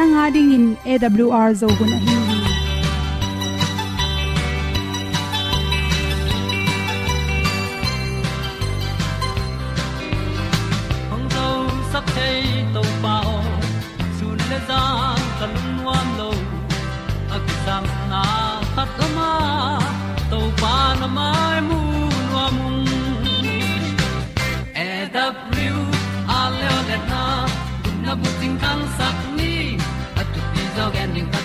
nanga ding in awr zo gun a hi hong zo sak chei to pao sun le za kan nuam lo a na khat ma to pa na mai mu nuam a le na kun na bu tin kan sak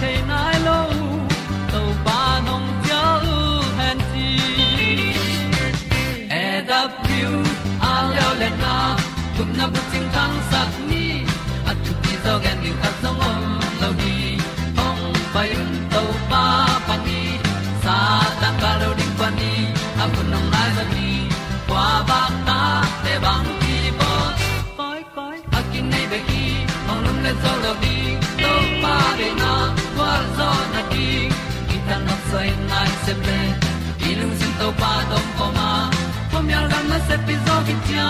chiu the nai lo to pa nong pia u han ti e da piu a leo le na gup na bu chiu tang sat ni at tu ti zo gen ni se ple i lung sin to pa tom poma pom yal gam na se pi zo ki tia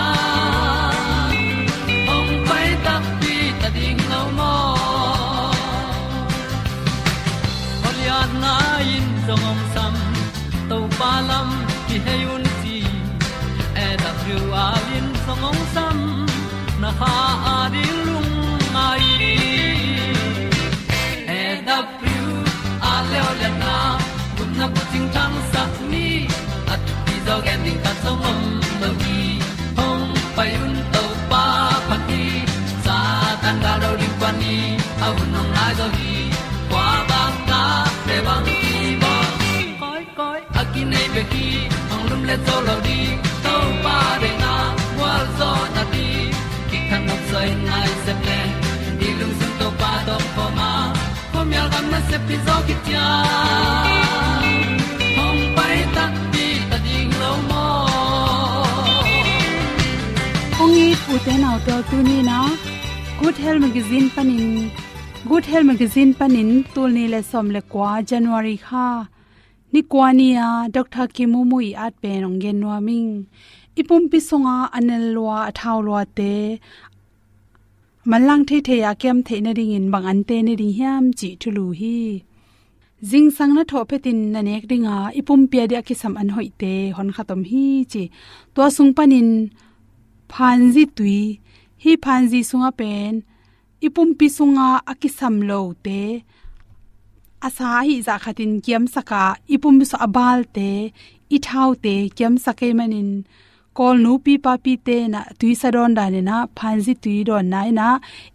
ong pai ta pi ta ding lo mo Olian na in song om sam to pa lam ki hay un ti e da thru a lin song om sam na ha ding ta song om lo gi hong pai un to pa phát đi sa tan ga do ri pa ni au nong lai do gi kwa ba ta te bang ki bo koi koi a ki nei be ki ong lum le zo lo di to pa de na wa zo na ti ki kan nok sai nai se ple đi lung sun to pa do pa ma. Po mi al gam na se pi zo ki te nau to tu ni na good health magazine panin good health magazine panin tul ni le som le kwa january kha ni kwania dr kimumui at pe nong gen no ming ipum pi songa anel lwa athaw lwa te malang the the ya kem the na ring in bang an te ne ring hiam chi thulu hi jing sang na tho petin na nek ringa ipum pia dia ki sam an hoi te hon khatom hi chi to sung panin phanji tui, hi phanji sunga pen, ipum pi sunga akisam lo te, asa hi za khatin kiam saka ipum so abal te, ithau te kiam sake manin. Kol nu pi pa pi te na tui sa don da ne na phanji tui don nai na,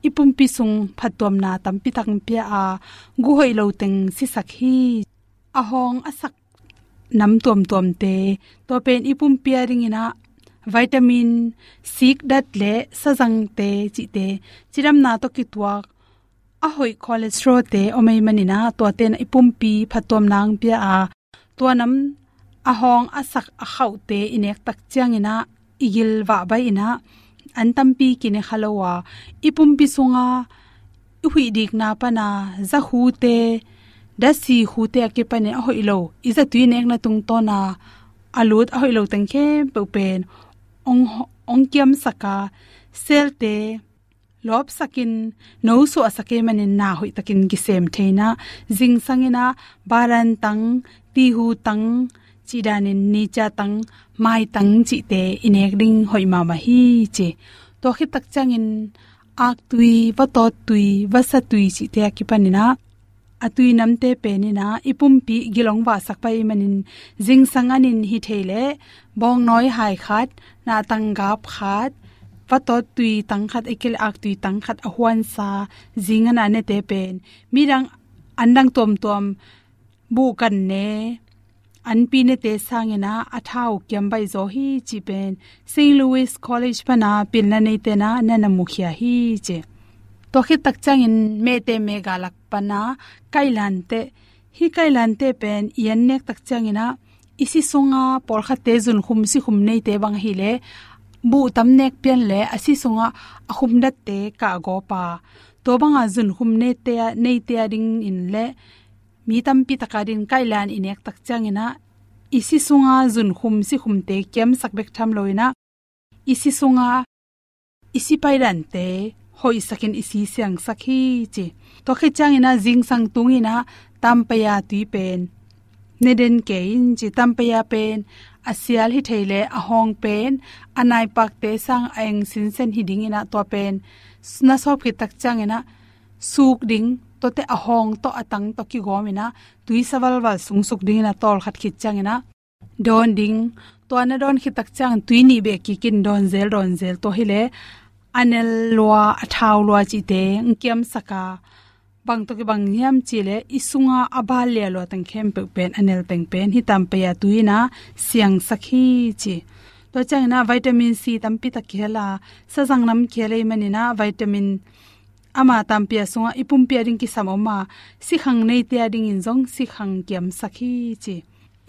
ipum pi sung phatom na tam pi tak pia a, gu hoi lo teng si sak hi. A hong asak nam tuam tuam te, to pen ipum pia ring ina vitamin sik dat le sajang te, chi te, chiram na to ki tuak a hoi cholesterol te omei manina to ten ipum pi, phatom nang pia a to nam ahong asak akhau te, inek tak chiangina igil wa bai ina, an tampi kine khalowa ipum pi sunga hui dik na pa na, za hu te, da si hu te ke pane a hoilo iza tui nek na tung to na alut a hoilo tang khe pe pen ong ong kiam saka, sel te, lop sakin no so asake manin na hoi takin gi sem theina jing sangena baran tang ti hu tang chi danin ni cha tang, mai tang chi te inek ding hoi ma ma hi che. To khit tak changin, ak tui va to tui va sa tui chi te ki panina atui namte penina na, ipum pi gilong wa sakpai manin. Jing sanganin hi theile bong noi hai khat, na tang gap khat. Pato tui tang khat, ekel ak tui tang khat a sa jingana ne te pen. Mirang andang tom tom, bu kan ne. An pi ne te sangena athau kyam bai zo hi chi pen. St louis college pana pilna nei te na nana mukhya hi che to khi tak chang in me te me ga lak pana kailan te hi kailan te pen yan nek tak chang ina isi sunga por kha te jun khum si khum nei te bang hi le, bu tam nek pian le, asi sunga ahum dat te ka go pa. To banga jun khum ne te nei te ding in le, mi tam pi takarin kailan inek tak changina isi sunga zun khum si khum te kem sakbek tham loina, isi sunga, isi pairan te hoi sakin isi siang sakhi chi. To khe changina jing sang tung tungina tampaya tui pen. Neden ke in chi tampaya pen. Asial hi theile hong pen. Anai pak te sang aeng sin sen hi ding ina to pen. Na sop ki tak changina suk ding to te ahong to atang to ki gomina tui sawal wal sung suk ding na tol khat khit changina don ding, to na don khit tak chang tui ni be ki kin don zel don zel to hile anel lua, athau lua chi te ngkem saka. Bang to ki bang yam chi le, isunga abal le lo tang khem pe pen, anel peng pen hi tam pe ya tuina siang sakhi chi. To chang na, vitamin c tam pi ta khela sa jang nam khele mani na, vitamin ama tam tampia sunga, ipum pia ring ki samoma si khang nei te ading in jong si khang kiam sakhi chi.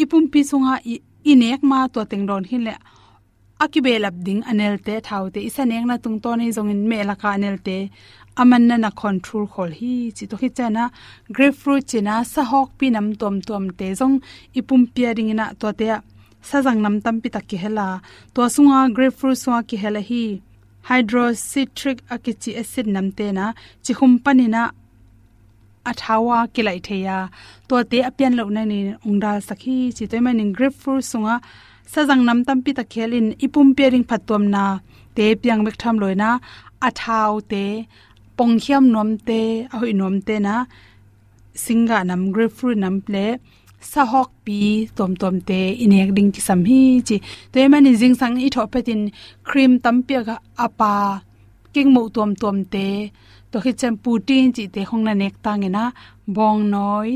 Ipum pi sunga inek ma to teng ron hin le akibe lap ding anel te, thau te isanek na tung to nei jong in me la ka anel te. Aman na na control khol hi, chi to hi chana. Grapefruit china, sa hok pi nam tom tom te, zong ipum pia ring na to te sa jang nam tam pi tak ki hela. To sunga, grapefruit sunga ki hela hi. Hydrocitric akichi acid nam te na, chi khum panina athawa kilai theya to te apian lo na ni ongdal sakhi chi toima ning grapefruit sunga sajang nam tam pi ta khelin, ipum pering phatom na, te piang mek tham loina athau te, pongkhiam nom te, ahoi nom te na, singa nam, grapefruit nam ple, sahok pi tom tom te, inek ding ki sam hi chi. Te mani jing sang i thop petin cream tam pia ga apa, king mo tom tom te, to khi chem putin chi te khong na nek tang e ina bong noi,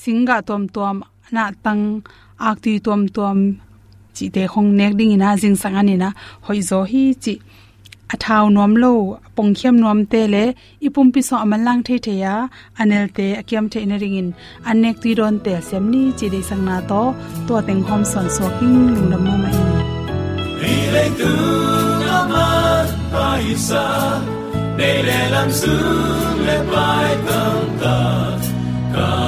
singa tom tom na tang akti tom tom chi te khong nek ding ina, jing sang ani na hoi zo hi chi athaw nom lo, pong pongkhiam nom te le, ipum pi so amalang the the ya, anel te akyam the in ring in. Anek ti ron te sem ni chi de sang na to to teng hom son so king lung dam ma mai ri le tu na ma pa isa de le lam su le pai tam ta. Ka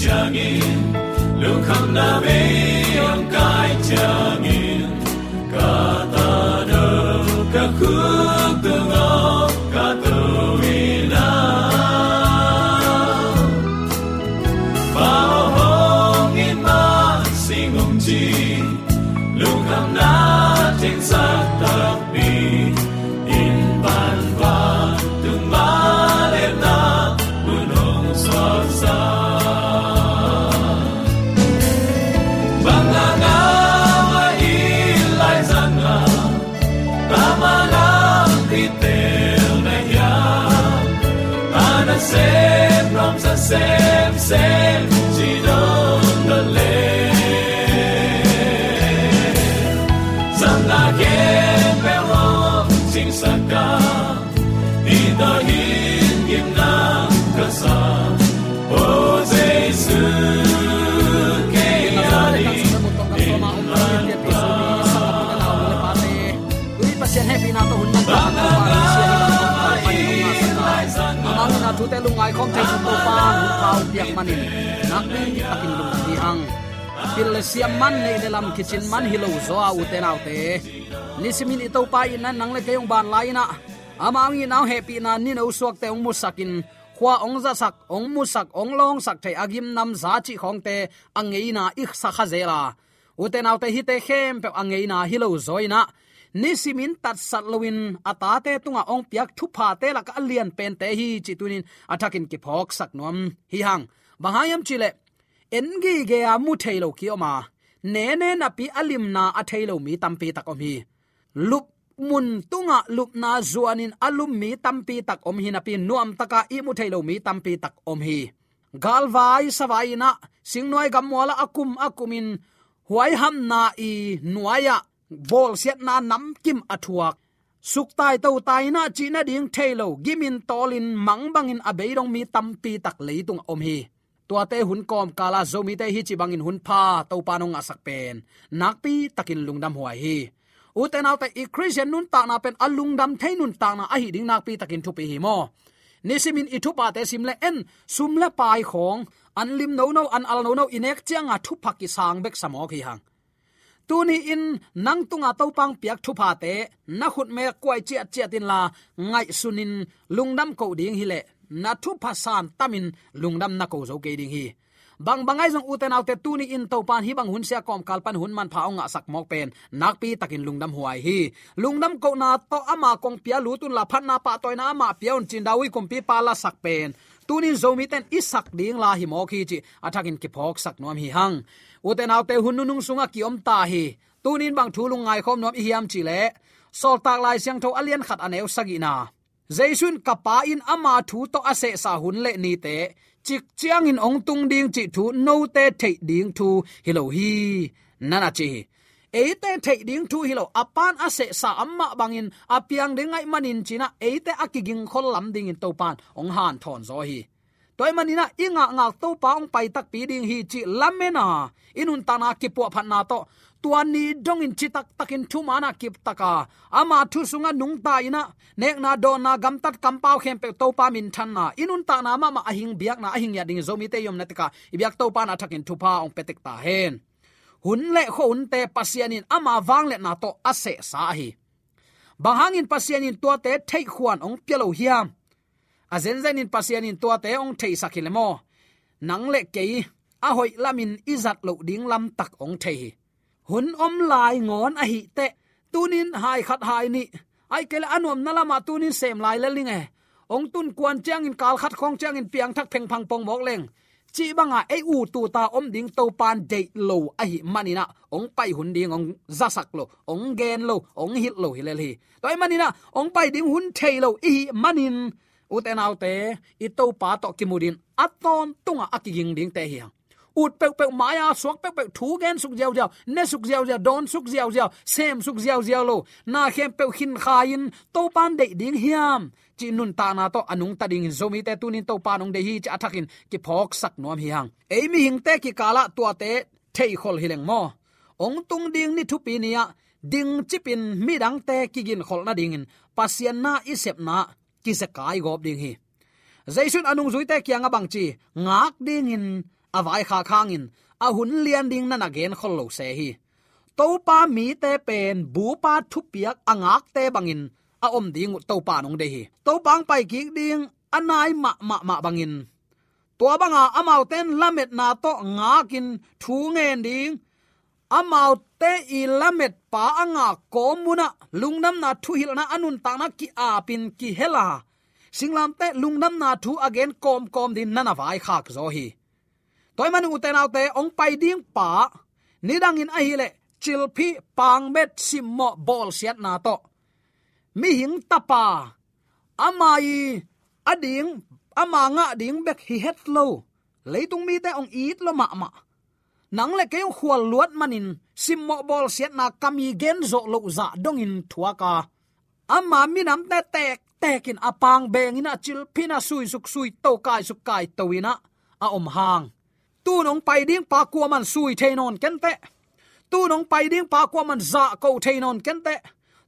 ကြာငယ်လုံခံနာပဲ to pa hun thau piak manin nak ni takin lung ti hang pil siam man nei de lam kitchen man hilo zo a u te nau te nisimin ito pa in nan nang le kayong ban lai na amang i nau happy na ni no suak te ong musakin khwa ong za sak ong musak ong long sak thai agim nam za chi khong te angeina ik sa kha zela uten autte hi te khem pe angeina hilo zoina nisimin tat satlowin atate tunga ong piak thu pha te lak alian pen te hi chi tunin athakin ki phok sak nom hi hang, bahayam chile engi ge a mu thailo ki oma. Ne ne na pi alim na a thailo mi tampi tak om hi. Lup mun tunga lup na zuanin alum mi tampi tak om hi na pi nuam taka i mu thailo mi tampi tak om hi. Galwai sawaina singnoi gamwala akum akumin, huai ham na i nuaya vol set na nam kim athuak suk tai to tai na chi na ding thailo gimin tolin mangbangin abeirong mi tampi tak leitung om hi. Tua te hun kom kala zomi te hi chi bangin hun pha to panong asak pen. Nakpi takin lungdam huai hi. Uten autte i christian nun ta na pen alungdam thein nun ta na a hi ding nakpi takin thupi hi mo. Nisimin ithupa te simle en sumle pai khong. An lim no no, an al no no inek chianga thu phaki sang bek samo hi hang tuni in nang tunga topang piak thu pha te na khut me kwai chia chia tin la ngai sunin lungnam ko ding hi le. Na thu pha san tamin lungnam na ko zo ke ding hi. Bang bangai jong uten autte tuni in to pan hi bang hun sia kom kalpan hun man pha nga sak mok pen. Nak pi takin lungdam huai hi. Lungdam ko na to ama kong pia lu tun la phan na pa toy na ma pion chin dawi kom pi pa la sak pen. Tunin zomi ten isak ding la hi mok hi chi. Athakin ki phok sak nom hi hang uten autte hununung sunga ki om ta hi. Tunin bang thulung ngai khom nom hiam chi le. Sol tak lai siang tho alian khat aneu sagina jaisun kapa in ama thu to ase sa hun le ni te. Chik chiang in ong tung ding chi thu no te thei ding thu. Hilo hi. Nana chi. Eite thei ding thu hilo apan ase sa amma bangin apiang dengai manin china eite akiging khol lam ding in topan. Ong han thon zo hi toy manina inga nga to pa ong pai tak pi ding hi chi lamena. Inun tana ki po phan na to. Tuani dong in chitak takin thu mana kip taka. Ama thu sunga nung ta ina. Nek na do na gam tat kam pau khem pe to pa min than na. Inun ta na ma ma ahing biak na ahing ya ding zomi te yom na tika. Ibyak to pa na thakin thu pa ong petek ta hen. Hun le kho un te pasianin ama wang le na to ase sa hi. Bahangin pasianin tua te thei khuan ong pelo hiam a zen zen in pasianin tua te ong thei sakilemo nang le ke a hoi lamin izat lo ding lam tak ong thei hun om lai ngon a hi te, tunin hai khat hai ni. Ai kele anom nalama tunin sem lai le linge ong tun kwan chang in kal khat khong chang in piang thak pheng phang pong mok leng. Chi banga e u tu ta om ding to pan de lo a hi manina ong pai hun ding ong za sak lo, ong gen lo, ong hit lo hilel hi. Toy manina ong pai ding hun thei lo i manin uten autte i pa to kimudin. Aton tunga akiging ding te hiang ut pe pe maya, suak pe pe thu gen suk jiao jiao. Ne suk jiao jiao, don suk jiao jiao. Sem suk jiao jiao lo. Na khem pe khin khain to pan de ding hiam. Chi nun ta na to anung ta ding zomi te tunin to pan nong de hi cha thakin ki phok sak nom hi hang ei mi hing te ki kala tua te thei khol hileng mo. Ong tung ding ni thu pi nia ding chipin mi dang te ki gin khol na ding in. Pasian na isep na ki se kai gop ding hi zaisun anung zui te kyanga bang chi ngak ding in avai à kha khangin a à hun lian ding na again khol lo se hi to pa mi te pen bu pa thu piak angak te bangin a à om ding to pa nong de hi to bang pai ki ding anai ma ma ma bangin to banga amau ten lamet na to ngakin thu ngen ding amau te i lamet pa anga komuna lungnam na thu hil na anun ta na ki a pin ki hela. Singlam te lungnam na thu again kom kom din nana vai khak zo hi. Toy man u te nau te ong pai ding pa. Nidang in a hi le, chil phi pang met sim mo bol siat na to. Mi hing tapa amai ading ama nga ding bek hi het lo. Leitung mi te ong eat lo ma ma. Nang le ke khwal luat manin simmo bol siat na kami gen zo lo za dong in thuaka amma mi nam te tek tekin apang beng ina chil pina sui suk sui to kai suk kai to ina. A om hang. Tu nong pai ding pa kwa man sui the non ken te. Tu nong pai ding pa kwa man za ko the non ken te.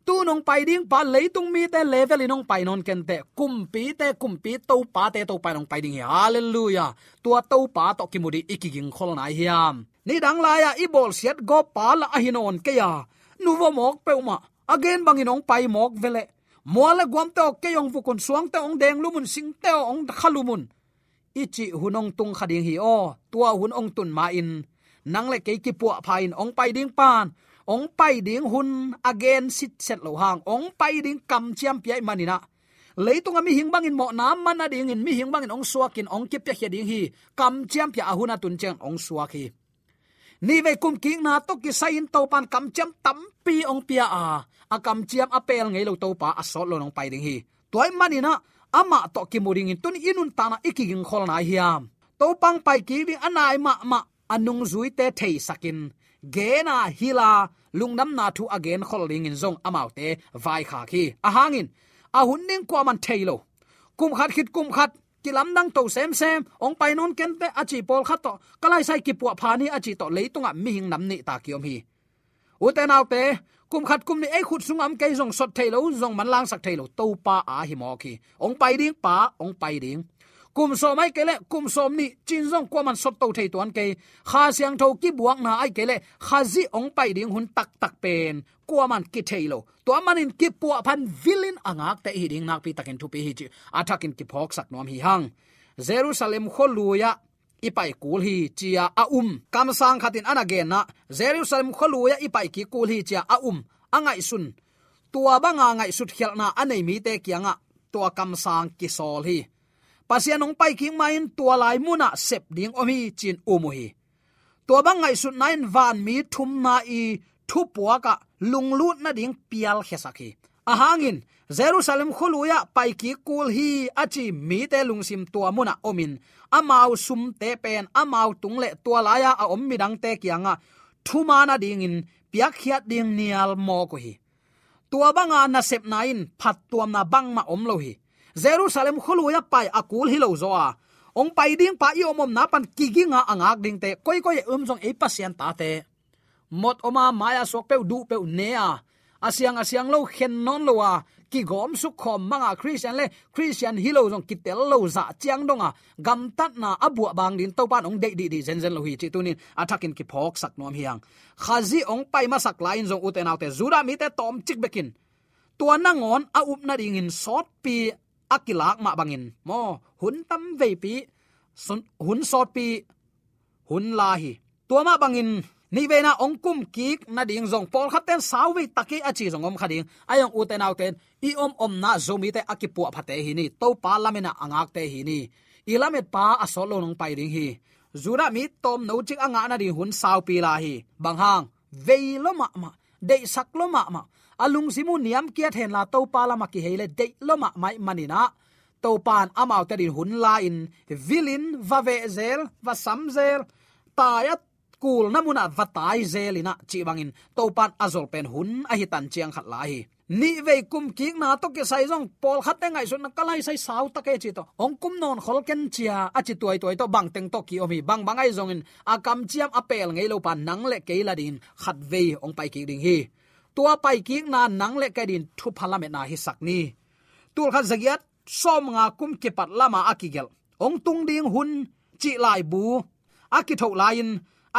Tu nong pai ding pa leitung mi te level nong pai non ken te. Kum pi te, kum pi to pa te to pai nong pai ding hallelujah. Tua to pa to ki mudi ikiging khol na hiam ni dang la ya i bol siat go pa la a hinon ke ya. Nu vo mok pe uma. Again bangin ong pai mok vele. Moala gwam to ke yong vu kon suang te ong deng lumun, sing te ong khalumun ichi hunong tung khading hi o, tua hun ong tun ma in. Nang le ke ki pu phain ong pai ding pan. Ong pai ding hun, again sit set lo hang. Ong pai ding kam chiam pi manina leitung ami hing bangin mo, nam man na ding in, mi hing bangin ong suakin ong kip ya hi. Kam chiam pya ahuna tun cheng, ong suak hi ni ve kum king na to ki sain to pan kam cham tam pi ong pia a. A kam chiam apel ngei lo to pa asol lo nong pai ding hi. Toy manina ama to ki muring in tun inun tana ikiging khol na hiam. To pang pai ki ding anai ma ma anung zui te thei sakin. Gena hila lungnam na thu again khol ring in zong amau te vai kha khi a hangin, a hun ning kwa man thailo kum khat khit, kum khat kilam dang to sem sem, ong pai non ken te achi pol khat to, kalai sai ki pu phani achi to leitunga mi hing nam ni ta kiom hi. Uten autte kum khat kum ni ei khut sung am ke jong sot thailo jong man lang sak thailo to pa a hi mo ki. Ong pai ding, pa, ong pai ding kum so mai kele kum som ni chin jong kwa man sot to thei tuan ke kha siang tho ki buak na ai kele khazi ong pai ding hun tak tak pen kwa man ki thailo to manin ki pu phan villain à angak te hi ding nak pi takin thu pi hi chi athakin à ki phok sak nom hi hang jerusalem kholuya ipai kul hi chia a um. Kam sang khatin anagen à na jerusalem kholuya ipai ki kul hi chia a um. Angai sun tua banga ngai sut khelna anei mi te kianga tua kam sang ki sol hi pasian ong pai king main tua lai muna sep ding omi chin umu hi tua bang ngai sut nain van mi thum na i thu puwa ka lunglut na ding pial khesaki ahangin jerusalem khuluya paiki kul hi achi mi te lungsim tua muna omin amau sum te pen amau tungle tua laya a om midang te kyanga thumana ding in piak khiat ding nial mo ko hi tua banga na sep nain phat tuam na bang ma om lo hi jerusalem khuluya pai akul hi lo zo ong pai ding pa i omom na pan kiginga angak ding te koi koi um jong e pasien ta te mot oma maya sok pe du pe ne a asyang asyang lo khen non lo wa ki gom su khom manga christian le christian hilo jong kitel lo za chiang donga gam tat na abu bang din to pan ong de di di zen zen lo hi chi tunin attacking ki phok sak nom hiang khazi ong pai ma sak lain jong uten autte zura mi te tom chik bekin tua na ngon a up na ding in sot pi akilak ma bangin. Mo, hun tam ve pi hun sot pi, hun la hi. Tua ma bangin, ni ve na ong kum ki na ding zong. Pol khaten ve taki achi zong om khading ayong uten auten i om om na zomi te akipu phate hi ni. To pa lamena angak te hi ni. Ilamet pa asolo nong pai ding hi. Zura mi tom no chik anga na di hun saw pi la hi. Bang hang veilo ma ma de sak lo ma ma alung simu niam kia then la to pa la ma ki hele de lo ma mai manina to pan amau te din hun la in vilin va ve zel va sam zel. Tayat kul namuna vatai zelina chi bangin to pan azol pen hun a hi tan chiang khat lai ni ve kum ki na to ke sai jong pol khat te ngai sun kalai sai sau ta ke chi to. Ong kum non khol ken chia a chi tuai tuai to bang teng to ki omi bang bang ai jong in. A kam chiam apel ngei lo pan nang le ke la din. Khat ve ong pai ki ding hi tua pai ki na nang le ka din thu phala me na hi sak ni. Tul kha zagiat som nga kum ke pat lama akigel ong tung ding hun, chi lai bu. Aki tho lain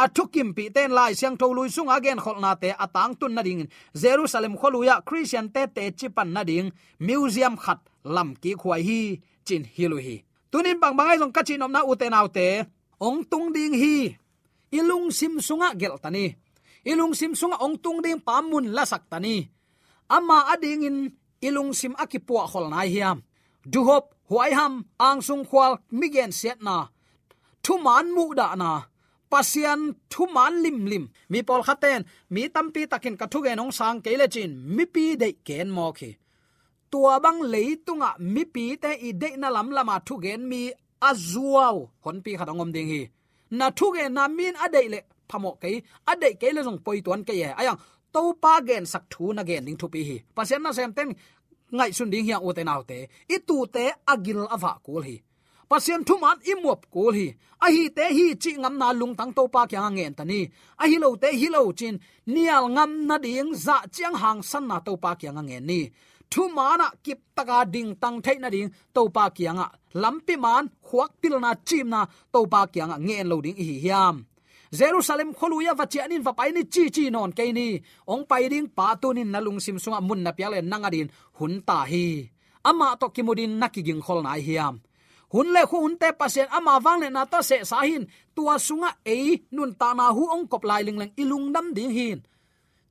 a thukim pi ten lai siang tho lui sung again khol na te atang tun na ding jerusalem kholuya christian te te chipan na ding. Museum khat lam ki khwai hi, chin hilu hi. Tunin bang bangai jong kachin nom na uten autte ong tung ding hi, ilung sim sunga gel tani ilung sim sunga ong tung ding pamun la sak tani ama ading in ilung sim akipua khol nai hiam. Duhop huai ham, ang sung khwal migen set na. Thu man mu da na. Pasian thu man lim lim. Mi pol khaten mi tampi takin ka thu nong sang ke chin, mi pi de ken mo khi. Tua bang leitunga mi pi te i de na lam lama thu gen mi azuaw hon pi khadangom ding hi. Na thu ge na min adei le phamo ke ade ke le jong poi cái ke ye ayang to pa gen sak thu na gen ding thu pi hi. Pasian na sem ten, ngai sun ding hiang u te nau te. I tu te agil ava kul hi. Pasien thuman imuap kul hi. A hi te hi chi ngam na lung tang to pa ngang ngen tani a hi lo te hi lo chin, nial ngam na ding za chiang hang san na to pa kya ngen ni. Thu mana kip taka ding tang thai na ding to pa kianga lampi man, khuak pil na chim na to pa kianga ngen lo ding hi hiam jerusalem kholuya vachi anin va pai chi chi non ke ni. Ong pai ding pa tunin nalung sim sunga mun na piale nangadin hun ta hi. Ama to kimudin nakiging khol na hiam. Hun le khu hun te pasien ama wang le na ta se sa hin. Tua sunga e nun ta na hu ong kop lai ling leng ilung nam ding hin.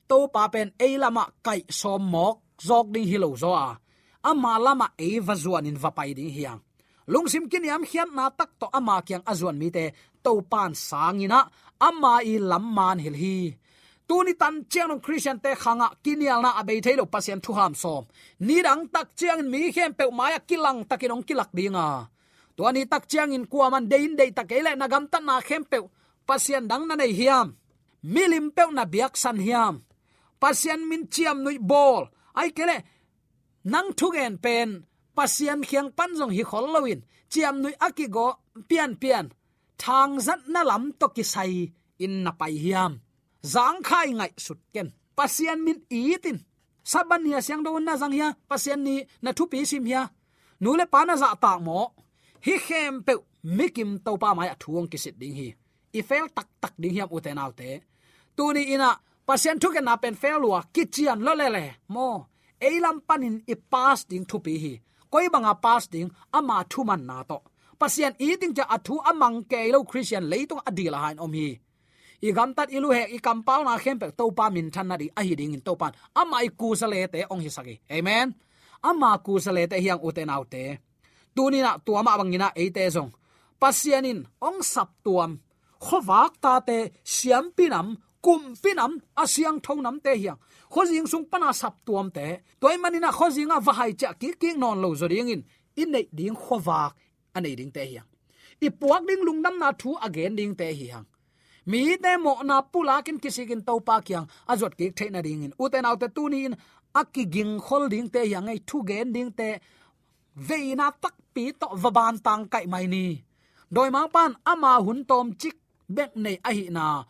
To pa pen e lama kai som mok jok ding hilo zo a. Ama lama e vazuan in va pai ding hiang lungsim kin yam khian na tak to ama kyang azuan mi te to pan sangina amma i lamman hil hi tuni tan chiang nong christian te khanga kinial na abei thailo pasien thu ham som ni dang tak chiang mi khem pe maya kilang takinong kilak dinga to ni tak chiang in kuaman dein dei takele na gam tan na khem pe pasien dang na nei hiam. Milim pe na biak san hiam. Pasien min chiam nui bol. Ai kele nang thugen pen. Pasien khiang panjong hi khol chiam nui akigo pian pian thang zat na lam to ki sai in na pai hiam. Zang khai ngai sut ken. Pasien min itin saban nia siang do na zang ya pasien ni na thu pi sim hia nu le pa na za ta mo hi khem pe mikim to pa mai à thuang ki sit ding hi i fel tak tak ding hiam uten alte tu ni ina pasien thu na pen fel wa kichian lo le le mo eilam panin i pass ding thu pi hi koi banga pass ding ama thu man na to pasien eating ding cha athu amang ke lo christian leitung adila hain om hi. I gam tat ilu he, i kam pau na khem pe to pa min than na di a hi ding in to pan. Ama ku sa le te ong hi sagi amen. Ama ku sa le te hiang uten autte tunina tuama bangina eite zong. Pasianin ong sap tuam. Khowak ta te, siam pinam kum pinam asiang thonam te hiang. Khojing sung pana sap tuam te. Toy manina khojinga vahai cha ki ki non lo zo ding in. In nei ding khowak anei ding te hiang i puak ding lungnam na thu again ding te hiang mi te mo na pula kin kisikin to pa kyang azot ki theina ding in. Uten autte tunin akki ging khol ding te yang ai thu gen ding te veina tak pi to vaban tang kai mai ni. Doi mang pan ama hun tom chik bek nei a hi na.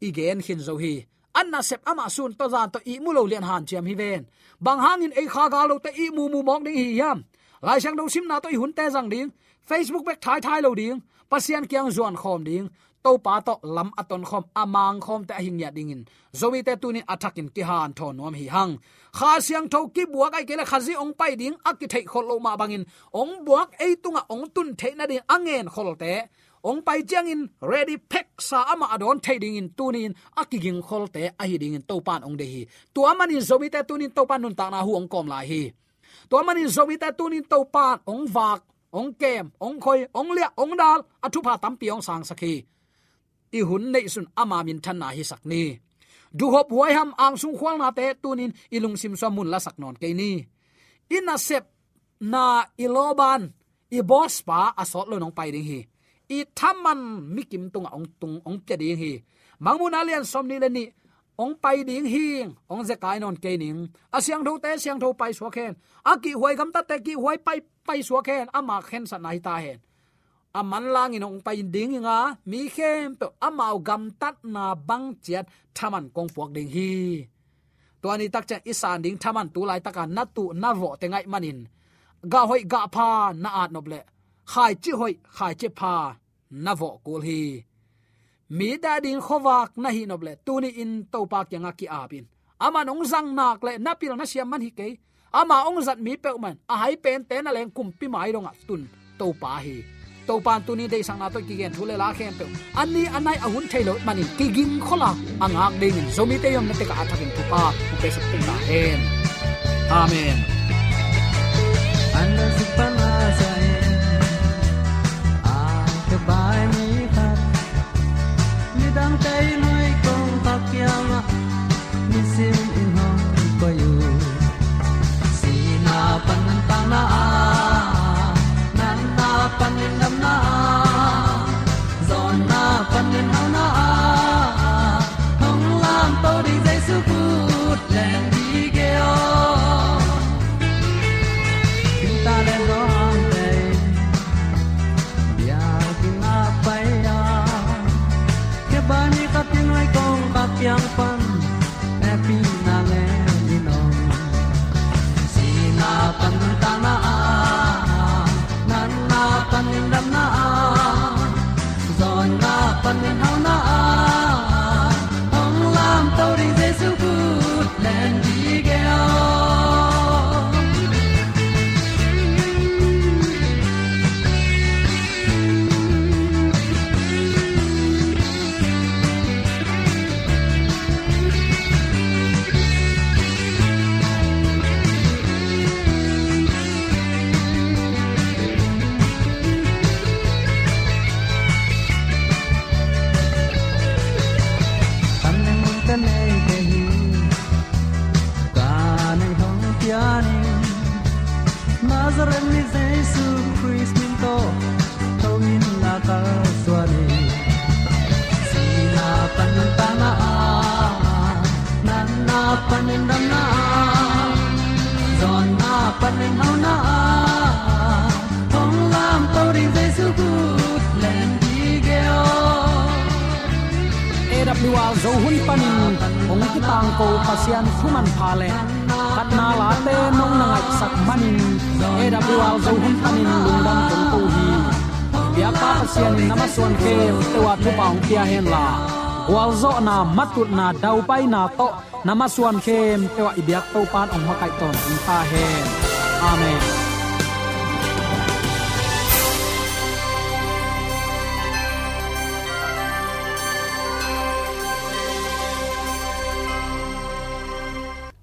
Igen hin zo hi. Anna sep ama sun to zan to i mu lo lian han chiam hi ven. Bang hangin ei kha ga lo te i mu mu mok ding hi yam lai sang do sim na to i hun te jang ding facebook bek thai thai lo ding pasian kyang zuan khom ding to pa to lam aton khom amang khom te hing ya dingin zowi te tunin athakin ki han thon nom hi hang kha siang tho ki buak ai kele khazi ong pai ding ak ki thei khol lo ma bangin ong buak ei tunga ong tun thei na ding angen khol te ong pai chiang in, ready pack sa ama adon trading in tunin akiging kholte a hi ding in topan ong de hi tu amani zomi te tunin topan nun ta na hu ong kom la hi tu amani zomi te tunin topan ong wak ong kem ong khoi ong lia ong dal athu pha tam pi ong sang sakhi i hun nei sun ama min than na hi sakni du hop huai ham ang sung khwal na te tunin ilung sim so mun la sak non ke ni. In a sep na iloban i boss pa asot lo nong pai ding hi i thaman mikim tung ong tung ong ke ding hi mangmun alian som ni le ni ong pai ding hing ong ze kai non ke ning asyang tho te siang tho pai so khen. Ki huai gam ta te ki huai pai pai so khen. Ama khen sa nai ta hen aman lang in ong pai ding nga mi khem to amao gam tat na bang chiat thaman kong puak ding hi. To ani tak cha isan ding thaman tu lai taka na tu na ro te ngai manin ga hoi ga pha na at noble khai chi hoi khai chi pha na vo kul hi mi da ding khowak na hi noble tuni in to pa kyanga ki apin ama nong zang nak le, na pil na siam man hi ke ama ong zat mi pe man a hai pen te na leng kum pi mai ronga tun to pa hi. To pan tu ni sang na to ki gen thule la khem pe ani anai ahun thailo manin ki gin khola angak dei in zomi te yom na te ka athakin tu pa pe sa te na hen. Amen. Ana AWR zo hun panin ong ki tang ko pasian thuman phale khat na la te nong na ngai sak manin AWR zo hun panin lungdam tong ko hi bia pa pasian namaswan ke te wa thu paung pia hen la. Wal zo na matut na dau pai na to namaswan khem te wa ibyak to pan ong makai ton ta hen. Amen